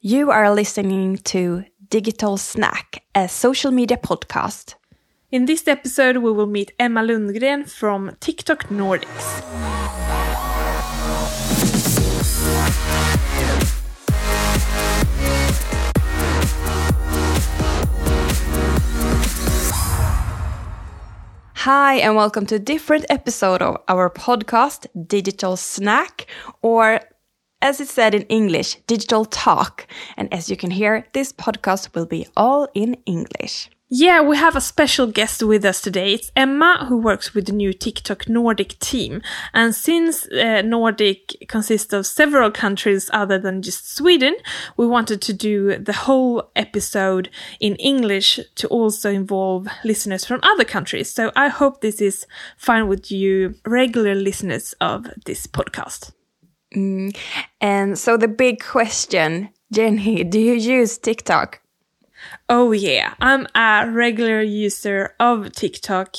You are listening to Digital Snack, a social media podcast. In this episode, we will meet Emma Lundgren from TikTok Nordics. Hi, and welcome to a different episode of our podcast, Digital Snack, or as it said in English, Digital Talk. And as you can hear, this podcast will be all in English. Yeah, we have a special guest with us today. It's Emma, who works with the new TikTok Nordic team. And since uh, Nordic consists of several countries other than just Sweden, we wanted to do the whole episode in English to also involve listeners from other countries. So I hope this is fine with you, regular listeners of this podcast. Mm. And so the big question, Jenny, do you use TikTok? Oh yeah, I'm a regular user of TikTok.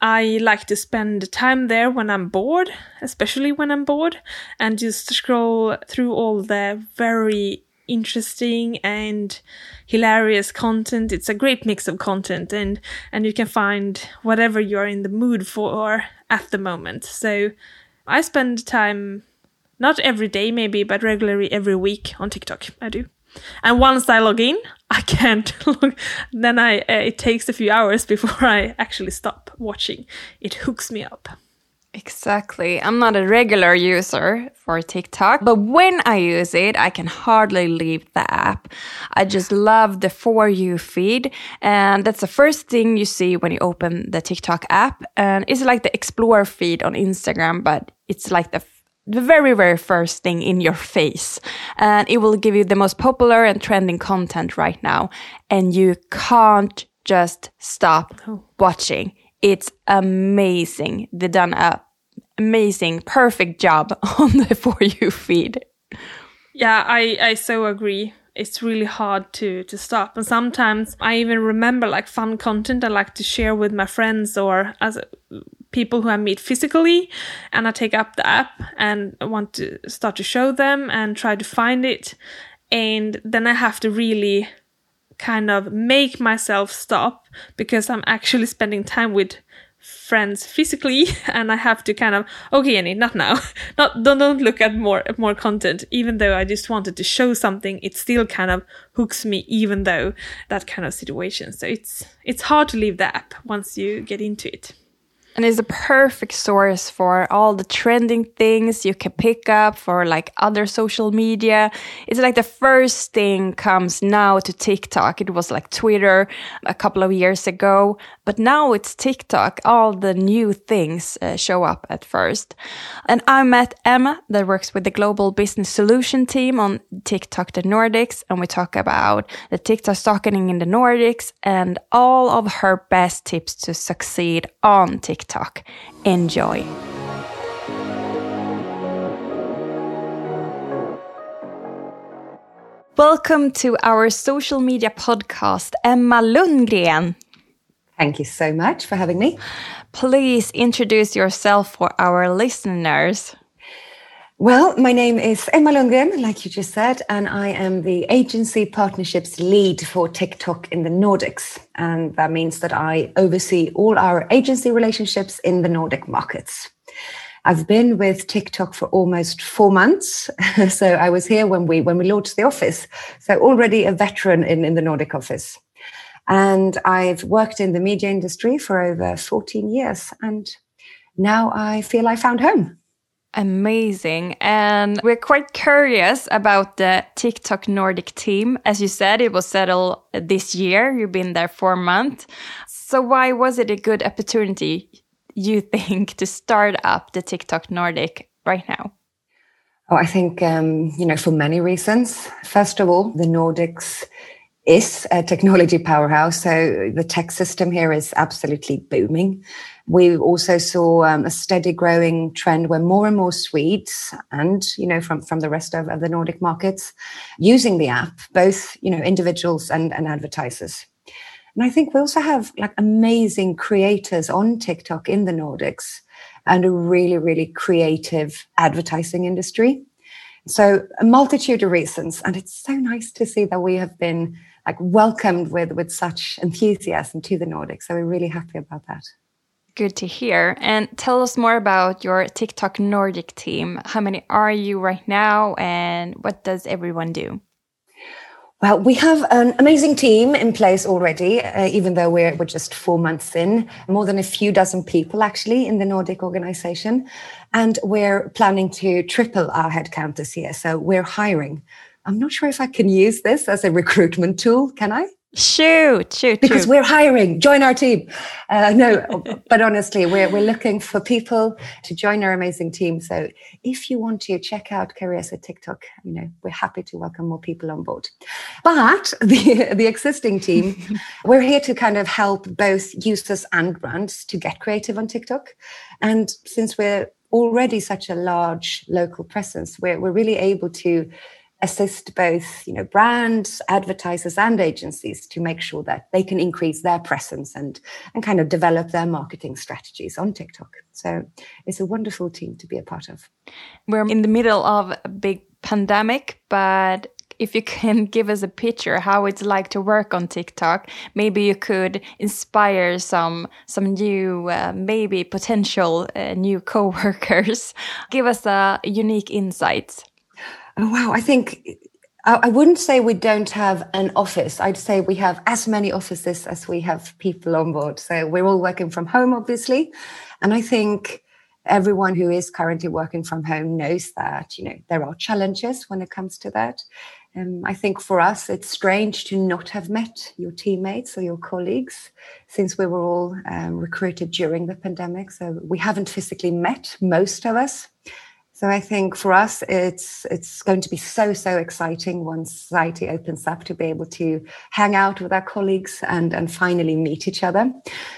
I like to spend time there when I'm bored, especially when I'm bored, and just scroll through all the very interesting and hilarious content. It's a great mix of content and and you can find whatever you're in the mood for at the moment. So I spend time not every day maybe, but regularly every week on TikTok. I do. And once I log in, I can't log. Then I uh, it takes a few hours before I actually stop watching. It hooks me up. Exactly. I'm not a regular user for TikTok, but when I use it, I can hardly leave the app. I just love the For You feed. And that's the first thing you see when you open the TikTok app. And it's like the Explore feed on Instagram, but it's like the the very, very first thing in your face. And it will give you the most popular and trending content right now. And you can't just stop oh. watching. It's amazing. They done a amazing, perfect job on the For You feed. Yeah, I, I so agree it's really hard to to stop and sometimes i even remember like fun content i like to share with my friends or as uh, people who I meet physically and I take up the app and I want to start to show them and try to find it. And then I have to really kind of make myself stop because I'm actually spending time with friends physically and I have to kind of okay Annie not now. Not don't, don't look at more more content. Even though I just wanted to show something it still kind of hooks me even though that kind of situation. So it's it's hard to leave the app once you get into it. And it's a perfect source for all the trending things you can pick up for like other social media. It's like the first thing comes now to TikTok. It was like Twitter a couple of years ago, but now it's TikTok. All the new things uh, show up at first. And I met Emma that works with the global business solution team on TikTok the Nordics. And we talk about the TikTok stocking in the Nordics and all of her best tips to succeed on TikTok. TikTok. Enjoy. Welcome to our social media podcast, Emma Lundgren. Thank you so much for having me. Please introduce yourself for our listeners. Well, my name is Emma Lundgren, like you just said, and I am the agency partnerships lead for TikTok in the Nordics. And that means that I oversee all our agency relationships in the Nordic markets. I've been with TikTok for almost four months. so I was here when we when we launched the office. So already a veteran in, in the Nordic office. And I've worked in the media industry for over 14 years. And now I feel I found home. Amazing. And we're quite curious about the TikTok Nordic team. As you said, it was settled this year. You've been there for a month. So why was it a good opportunity, you think, to start up the TikTok Nordic right now? Oh, I think, um, you know, for many reasons. First of all, the Nordics is a technology powerhouse. So the tech system here is absolutely booming. We also saw um, a steady growing trend where more and more Swedes and, you know, from, from the rest of, of the Nordic markets using the app, both, you know, individuals and, and advertisers. And I think we also have like amazing creators on TikTok in the Nordics and a really, really creative advertising industry. So a multitude of reasons, and it's so nice to see that we have been like welcomed with with such enthusiasm to the Nordics. So we're really happy about that. Good to hear. And tell us more about your TikTok Nordic team. How many are you right now, and what does everyone do? Well, we have an amazing team in place already, uh, even though we're, we're just four months in, more than a few dozen people actually in the Nordic organization. And we're planning to triple our headcount this year. So we're hiring. I'm not sure if I can use this as a recruitment tool. Can I? Shoot, shoot, because shoot. we're hiring. Join our team. Uh, no, but honestly, we're we're looking for people to join our amazing team. So if you want to check out Careers at TikTok, you know we're happy to welcome more people on board. But the the existing team, we're here to kind of help both users and brands to get creative on TikTok. And since we're already such a large local presence, we're we're really able to assist both you know brands advertisers and agencies to make sure that they can increase their presence and and kind of develop their marketing strategies on tiktok so it's a wonderful team to be a part of we're in the middle of a big pandemic but if you can give us a picture how it's like to work on TikTok, maybe you could inspire some some new, uh, maybe potential uh, new coworkers. give us a unique insights. Oh, wow. I think I wouldn't say we don't have an office. I'd say we have as many offices as we have people on board. So we're all working from home, obviously. And I think everyone who is currently working from home knows that, you know, there are challenges when it comes to that. Um, I think for us, it's strange to not have met your teammates or your colleagues since we were all um, recruited during the pandemic. So we haven't physically met most of us. So I think for us, it's it's going to be so so exciting once society opens up to be able to hang out with our colleagues and and finally meet each other.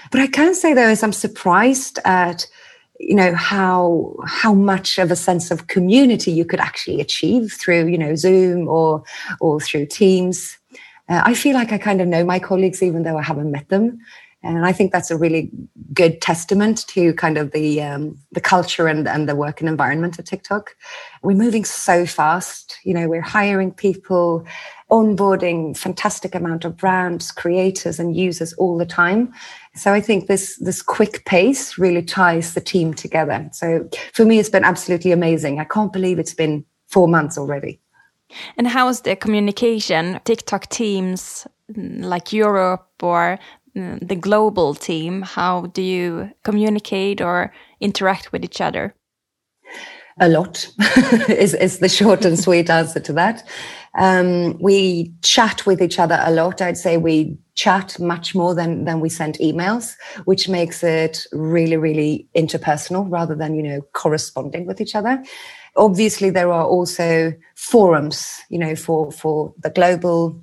But I can say though, is I'm surprised at you know how how much of a sense of community you could actually achieve through you know Zoom or or through Teams. Uh, I feel like I kind of know my colleagues even though I haven't met them. And I think that's a really good testament to kind of the um, the culture and, and the working environment at TikTok. We're moving so fast. You know, we're hiring people, onboarding fantastic amount of brands, creators, and users all the time. So I think this this quick pace really ties the team together. So for me, it's been absolutely amazing. I can't believe it's been four months already. And how's the communication? TikTok teams like Europe or Mm, the global team? How do you communicate or interact with each other? A lot is, is the short and sweet answer to that. Um, we chat with each other a lot. I'd say we chat much more than, than we send emails, which makes it really, really interpersonal rather than, you know, corresponding with each other. Obviously, there are also forums, you know, for, for the global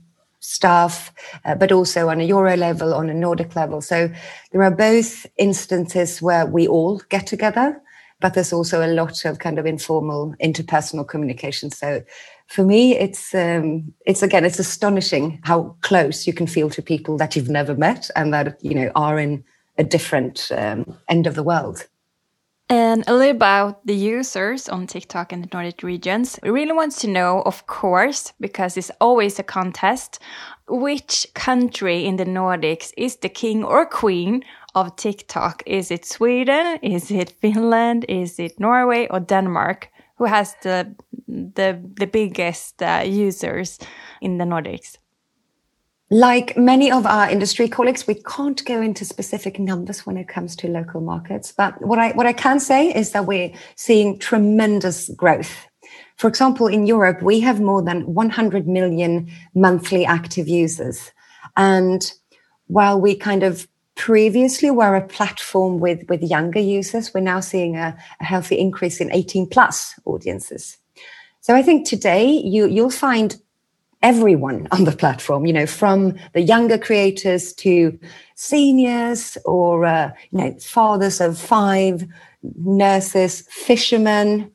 staff, uh, but also on a Euro level, on a Nordic level. So there are both instances where we all get together, but there's also a lot of kind of informal interpersonal communication. So for me, it's um, it's again, it's astonishing how close you can feel to people that you've never met and that you know are in a different um, end of the world. And a little about the users on TikTok in the Nordic regions. We really want to know, of course, because it's always a contest, which country in the Nordics is the king or queen of TikTok? Is it Sweden? Is it Finland? Is it Norway or Denmark? Who has the the the biggest uh, users in the Nordics? Like many of our industry colleagues, we can't go into specific numbers when it comes to local markets. But what I, what I can say is that we're seeing tremendous growth. For example, in Europe, we have more than 100 million monthly active users. And while we kind of previously were a platform with, with younger users, we're now seeing a, a healthy increase in 18 plus audiences. So I think today you, you'll find everyone on the platform, you know, from the younger creators to seniors or, uh, you know, fathers of five, nurses, fishermen.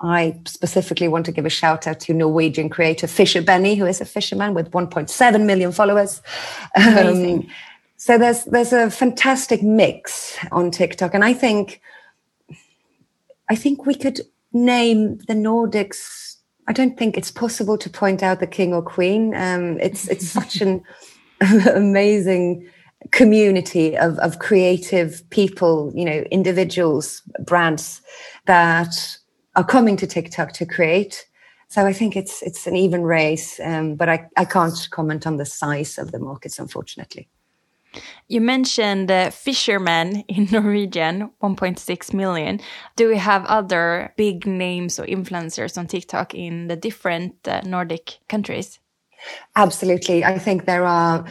I specifically want to give a shout out to Norwegian creator Fisher Benny, who is a fisherman with 1.7 million followers. Amazing. Um, so there's there's a fantastic mix on TikTok, and I think I think we could name the Nordics I don't think it's possible to point out the king or queen. Um, it's it's such an amazing community of, of creative people, you know, individuals, brands that are coming to TikTok to create. So I think it's it's an even race, um, but I, I can't comment on the size of the markets, unfortunately. You mentioned uh, fishermen in Norwegian, 1.6 million. Do we have other big names or influencers on TikTok in the different uh, Nordic countries? Absolutely. I think there are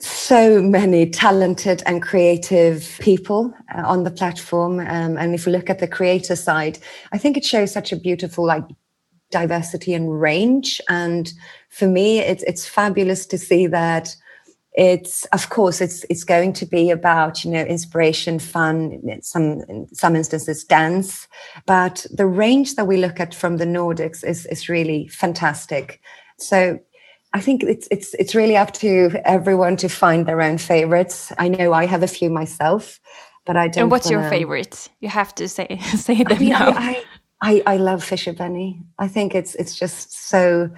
so many talented and creative people uh, on the platform. Um, and if we look at the creator side, I think it shows such a beautiful like diversity and range. And for me, it's it's fabulous to see that it's of course it's it's going to be about you know inspiration fun some in some instances dance but the range that we look at from the nordics is is really fantastic so I think it's it's it's really up to everyone to find their own favorites. I know I have a few myself, but I don't. And what's wanna... your favorite? You have to say say them I mean, now. I, I, I love Fisher Benny. I think it's it's just so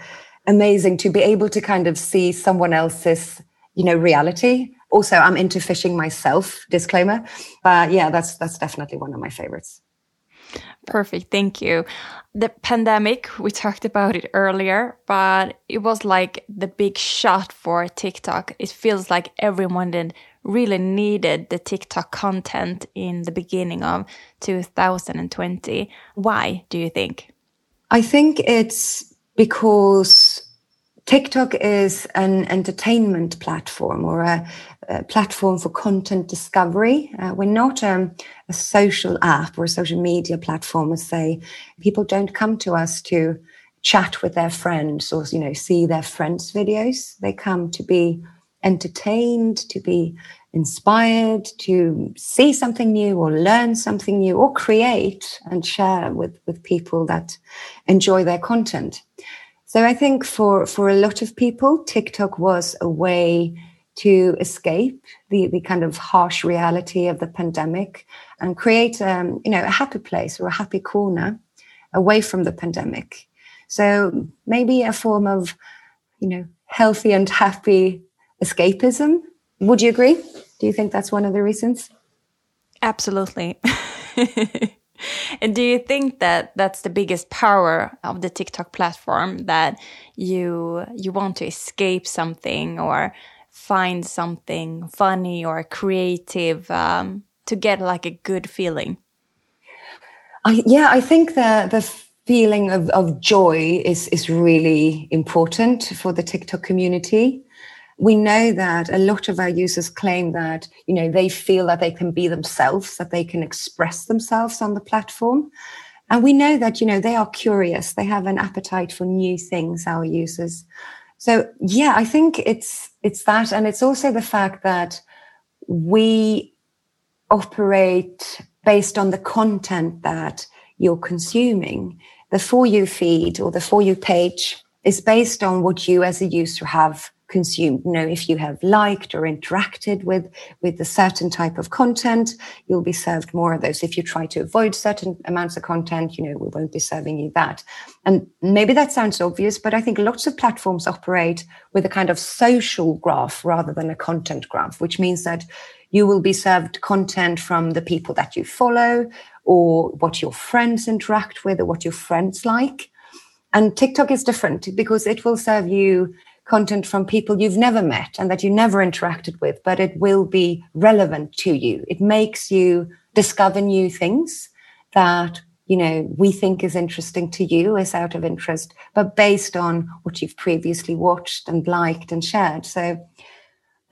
amazing to be able to kind of see someone else's you know reality. Also, I'm into fishing myself. Disclaimer, but yeah, that's that's definitely one of my favorites. Perfect. Thank you. The pandemic, we talked about it earlier, but it was like the big shot for TikTok. It feels like everyone did really needed the TikTok content in the beginning of 2020. Why do you think? I think it's because TikTok is an entertainment platform or a, a platform for content discovery. Uh, we're not um, a social app or a social media platform, as say. People don't come to us to chat with their friends or you know see their friends' videos. They come to be entertained, to be inspired, to see something new or learn something new or create and share with, with people that enjoy their content. So I think for, for a lot of people, TikTok was a way to escape the, the kind of harsh reality of the pandemic and create um, you know a happy place or a happy corner away from the pandemic. So maybe a form of you know healthy and happy escapism. Would you agree? Do you think that's one of the reasons? Absolutely and do you think that that's the biggest power of the TikTok platform that you you want to escape something or find something funny or creative um, to get like a good feeling? I, yeah, I think the the feeling of, of joy is is really important for the TikTok community we know that a lot of our users claim that you know they feel that they can be themselves that they can express themselves on the platform. And we know that you know they are curious. They have an appetite for new things our users. So yeah i think it's it's that. And it's also the fact that we operate based on the content that you're consuming. The for you feed or the for you page is based on what you as a user have consumed. You know, if you have liked or interacted with, with a certain type of content, you'll be served more of those. If you try to avoid certain amounts of content, you know, we won't be serving you that. And maybe that sounds obvious, but I think lots of platforms operate with a kind of social graph rather than a content graph, which means that you will be served content from the people that you follow or what your friends interact with or what your friends like. And TikTok is different because it will serve you content from people you've never met and that you never interacted with, but it will be relevant to you. It makes you discover new things that you know we think is interesting to you is out of interest but based on what you've previously watched and liked and shared so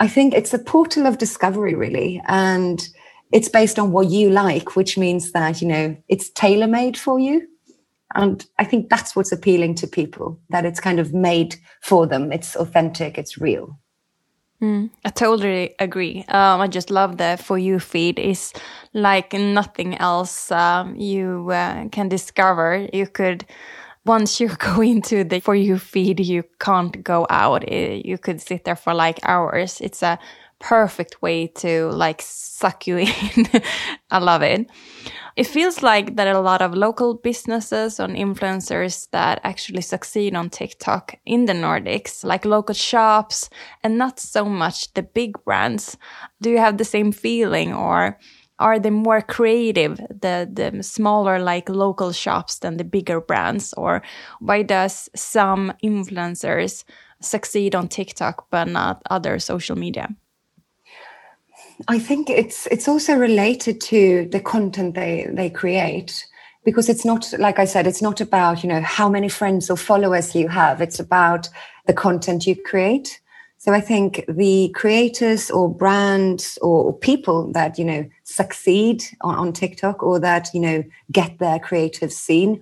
i think it's a portal of discovery really and it's based on what you like which means that you know it's tailor made for you and I think that's what's appealing to people that it's kind of made for them. It's authentic, it's real. Mm, I totally agree. Um, I just love the For You feed. It's like nothing else um, you uh, can discover. You could, once you go into the For You feed, you can't go out. It, you could sit there for like hours. It's a perfect way to like suck you in. I love it. It feels like that a lot of local businesses and influencers that actually succeed on TikTok in the Nordics, like local shops and not so much the big brands. Do you have the same feeling or are they more creative, the, the smaller like local shops than the bigger brands? Or why does some influencers succeed on TikTok but not other social media? I think it's it's also related to the content they they create because it's not like I said it's not about you know how many friends or followers you have. It's about the content you create. So I think the creators or brands or people that you know succeed on, on TikTok or that you know get their creative scene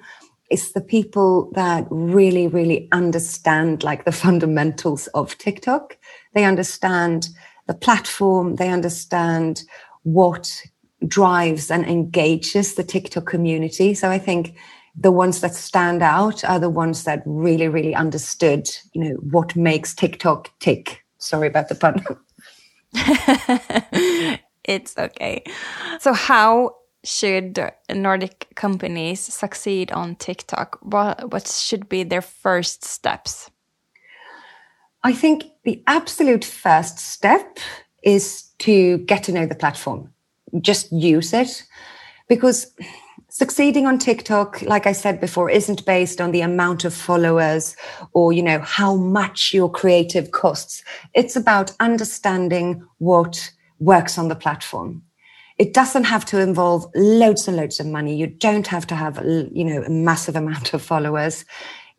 it's the people that really really understand like the fundamentals of TikTok. They understand the platform, they understand what drives and engages the TikTok community. So I think the ones that stand out are the ones that really, really understood, you know, what makes TikTok tick. Sorry about the pun. it's okay. So how should Nordic companies succeed on TikTok? What what should be their first steps? I think the absolute first step is to get to know the platform. Just use it because succeeding on TikTok, like I said before, isn't based on the amount of followers or, you know, how much your creative costs. It's about understanding what works on the platform. It doesn't have to involve loads and loads of money. You don't have to have, you know, a massive amount of followers.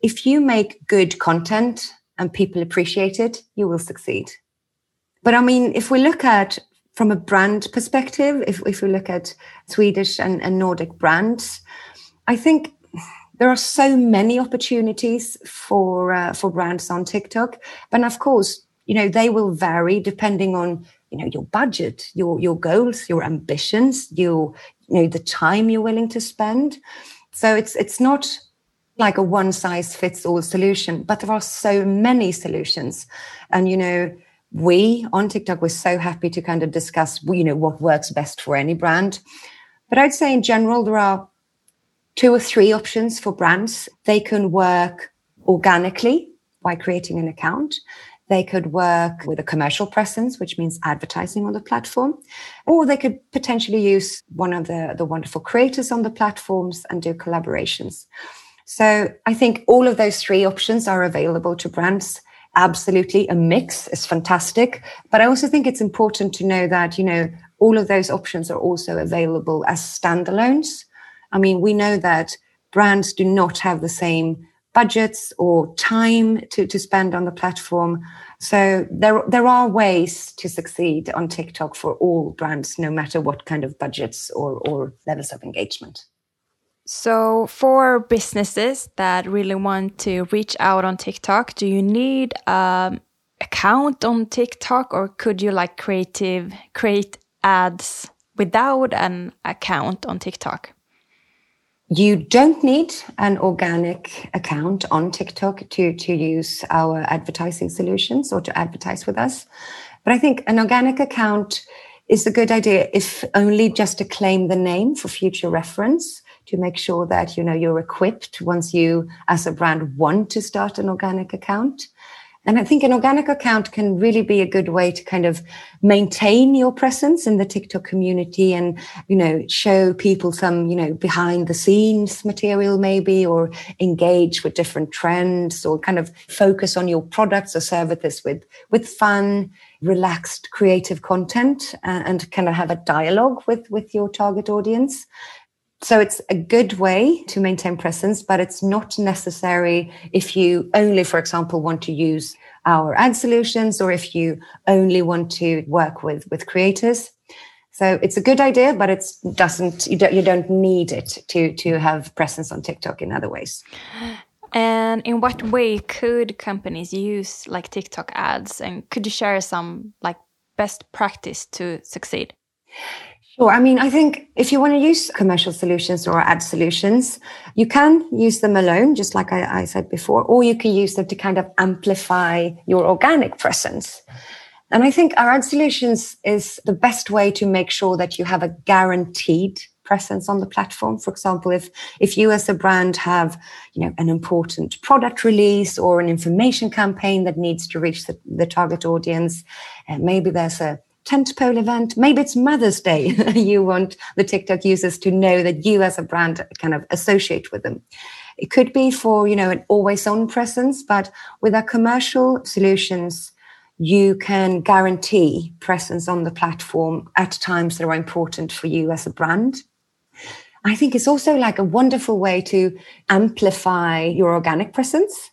If you make good content and people appreciate it, you will succeed. But I mean, if we look at from a brand perspective, if, if we look at Swedish and, and Nordic brands, I think there are so many opportunities for uh, for brands on TikTok, but of course, you know they will vary depending on you know your budget, your your goals, your ambitions, your you know the time you're willing to spend. So it's it's not like a one size fits all solution, but there are so many solutions. And, you know, we on TikTok, we're so happy to kind of discuss, you know, what works best for any brand. But I'd say in general, there are two or three options for brands. They can work organically by creating an account. They could work with a commercial presence, which means advertising on the platform, or they could potentially use one of the, the wonderful creators on the platforms and do collaborations. So I think all of those three options are available to brands. Absolutely. A mix is fantastic. But I also think it's important to know that, you know, all of those options are also available as standalones. I mean, we know that brands do not have the same budgets or time to, to spend on the platform. So there, there are ways to succeed on TikTok for all brands, no matter what kind of budgets or, or levels of engagement. So, for businesses that really want to reach out on TikTok, do you need an account on TikTok, or could you like creative create ads without an account on TikTok? You don't need an organic account on TikTok to, to use our advertising solutions or to advertise with us. But I think an organic account is a good idea if only just to claim the name for future reference to make sure that you know you're equipped once you as a brand want to start an organic account. And i think an organic account can really be a good way to kind of maintain your presence in the tiktok community and you know show people some you know behind the scenes material maybe or engage with different trends or kind of focus on your products or services with with fun relaxed creative content uh, and kind of have a dialogue with with your target audience so it's a good way to maintain presence, but it's not necessary if you only, for example, want to use our ad solutions or if you only want to work with, with creators. So it's a good idea, but it doesn't, you don't, you don't need it to, to have presence on TikTok in other ways. And in what way could companies use like TikTok ads? And could you share some like best practice to succeed? Sure. I mean, I think if you want to use commercial solutions or ad solutions, you can use them alone, just like I, I said before, or you can use them to kind of amplify your organic presence. And I think our ad solutions is the best way to make sure that you have a guaranteed presence on the platform. For example, if, if you as a brand have, you know, an important product release or an information campaign that needs to reach the, the target audience, uh, maybe there's a tentpole event, maybe it's Mother's Day. you want the TikTok users to know that you as a brand kind of associate with them. It could be for, you know, an always on presence, but with our commercial solutions, you can guarantee presence on the platform at times that are important for you as a brand. I think it's also like a wonderful way to amplify your organic presence.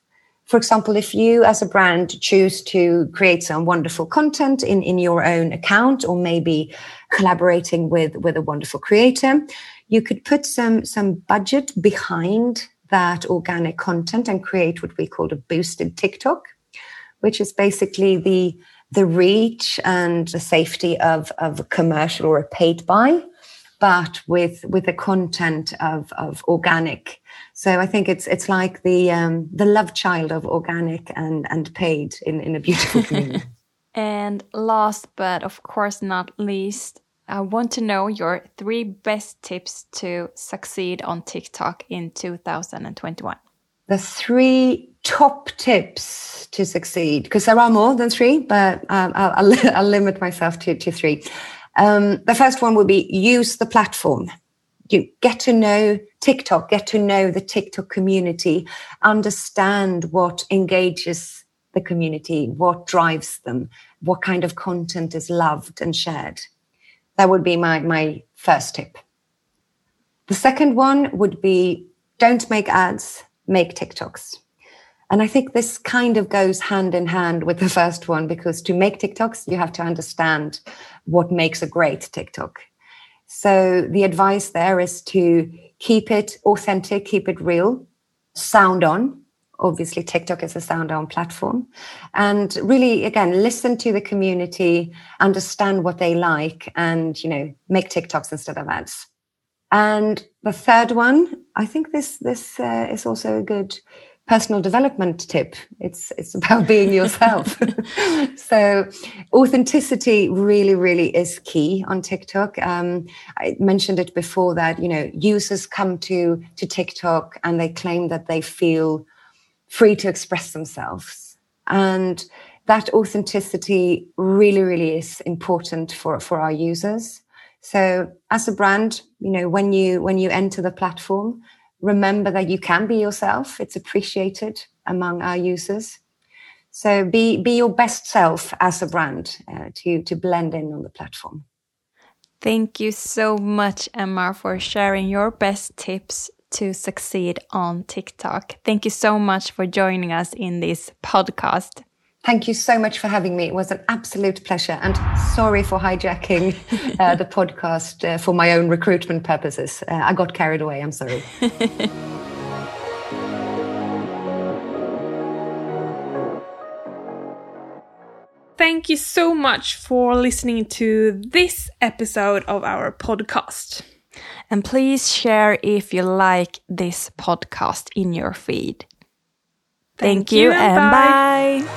For example, if you as a brand choose to create some wonderful content in, in your own account or maybe collaborating with, with a wonderful creator, you could put some, some budget behind that organic content and create what we call a boosted TikTok which is basically the the reach and the safety of, of a commercial or a paid buy, but with with the content of, of organic. So I think it's it's like the um, the love child of organic and and paid in, in a beautiful community. and last but of course not least, I want to know your three best tips to succeed on TikTok in 2021. The three top tips to succeed? Because there are more than three, but um, I'll, I'll, I'll, limit myself to, to three. Um, the first one would be use the platform. You get to know TikTok, get to know the TikTok community, understand what engages the community, what drives them, what kind of content is loved and shared. That would be my, my first tip. The second one would be don't make ads, make TikToks. And I think this kind of goes hand in hand with the first one because to make TikToks, you have to understand what makes a great TikTok. So the advice there is to keep it authentic, keep it real, sound on. Obviously, TikTok is a sound on platform. And really, again, listen to the community, understand what they like, and, you know, make TikToks instead of ads. And the third one, I think this, this uh, is also a good personal development tip. It's it's about being yourself. so authenticity really, really is key on TikTok. Um, I mentioned it before that you know users come to to TikTok and they claim that they feel free to express themselves, and that authenticity really, really is important for for our users. So as a brand, you know when you when you enter the platform remember that you can be yourself. It's appreciated among our users. So be be your best self as a brand uh, to to blend in on the platform. Thank you so much, Emma, for sharing your best tips to succeed on TikTok. Thank you so much for joining us in this podcast. Thank you so much for having me. It was an absolute pleasure. And sorry for hijacking uh, the podcast uh, for my own recruitment purposes. Uh, I got carried away. I'm sorry. Thank you so much for listening to this episode of our podcast. And please share if you like this podcast in your feed. Thank, Thank you, you, and bye. bye.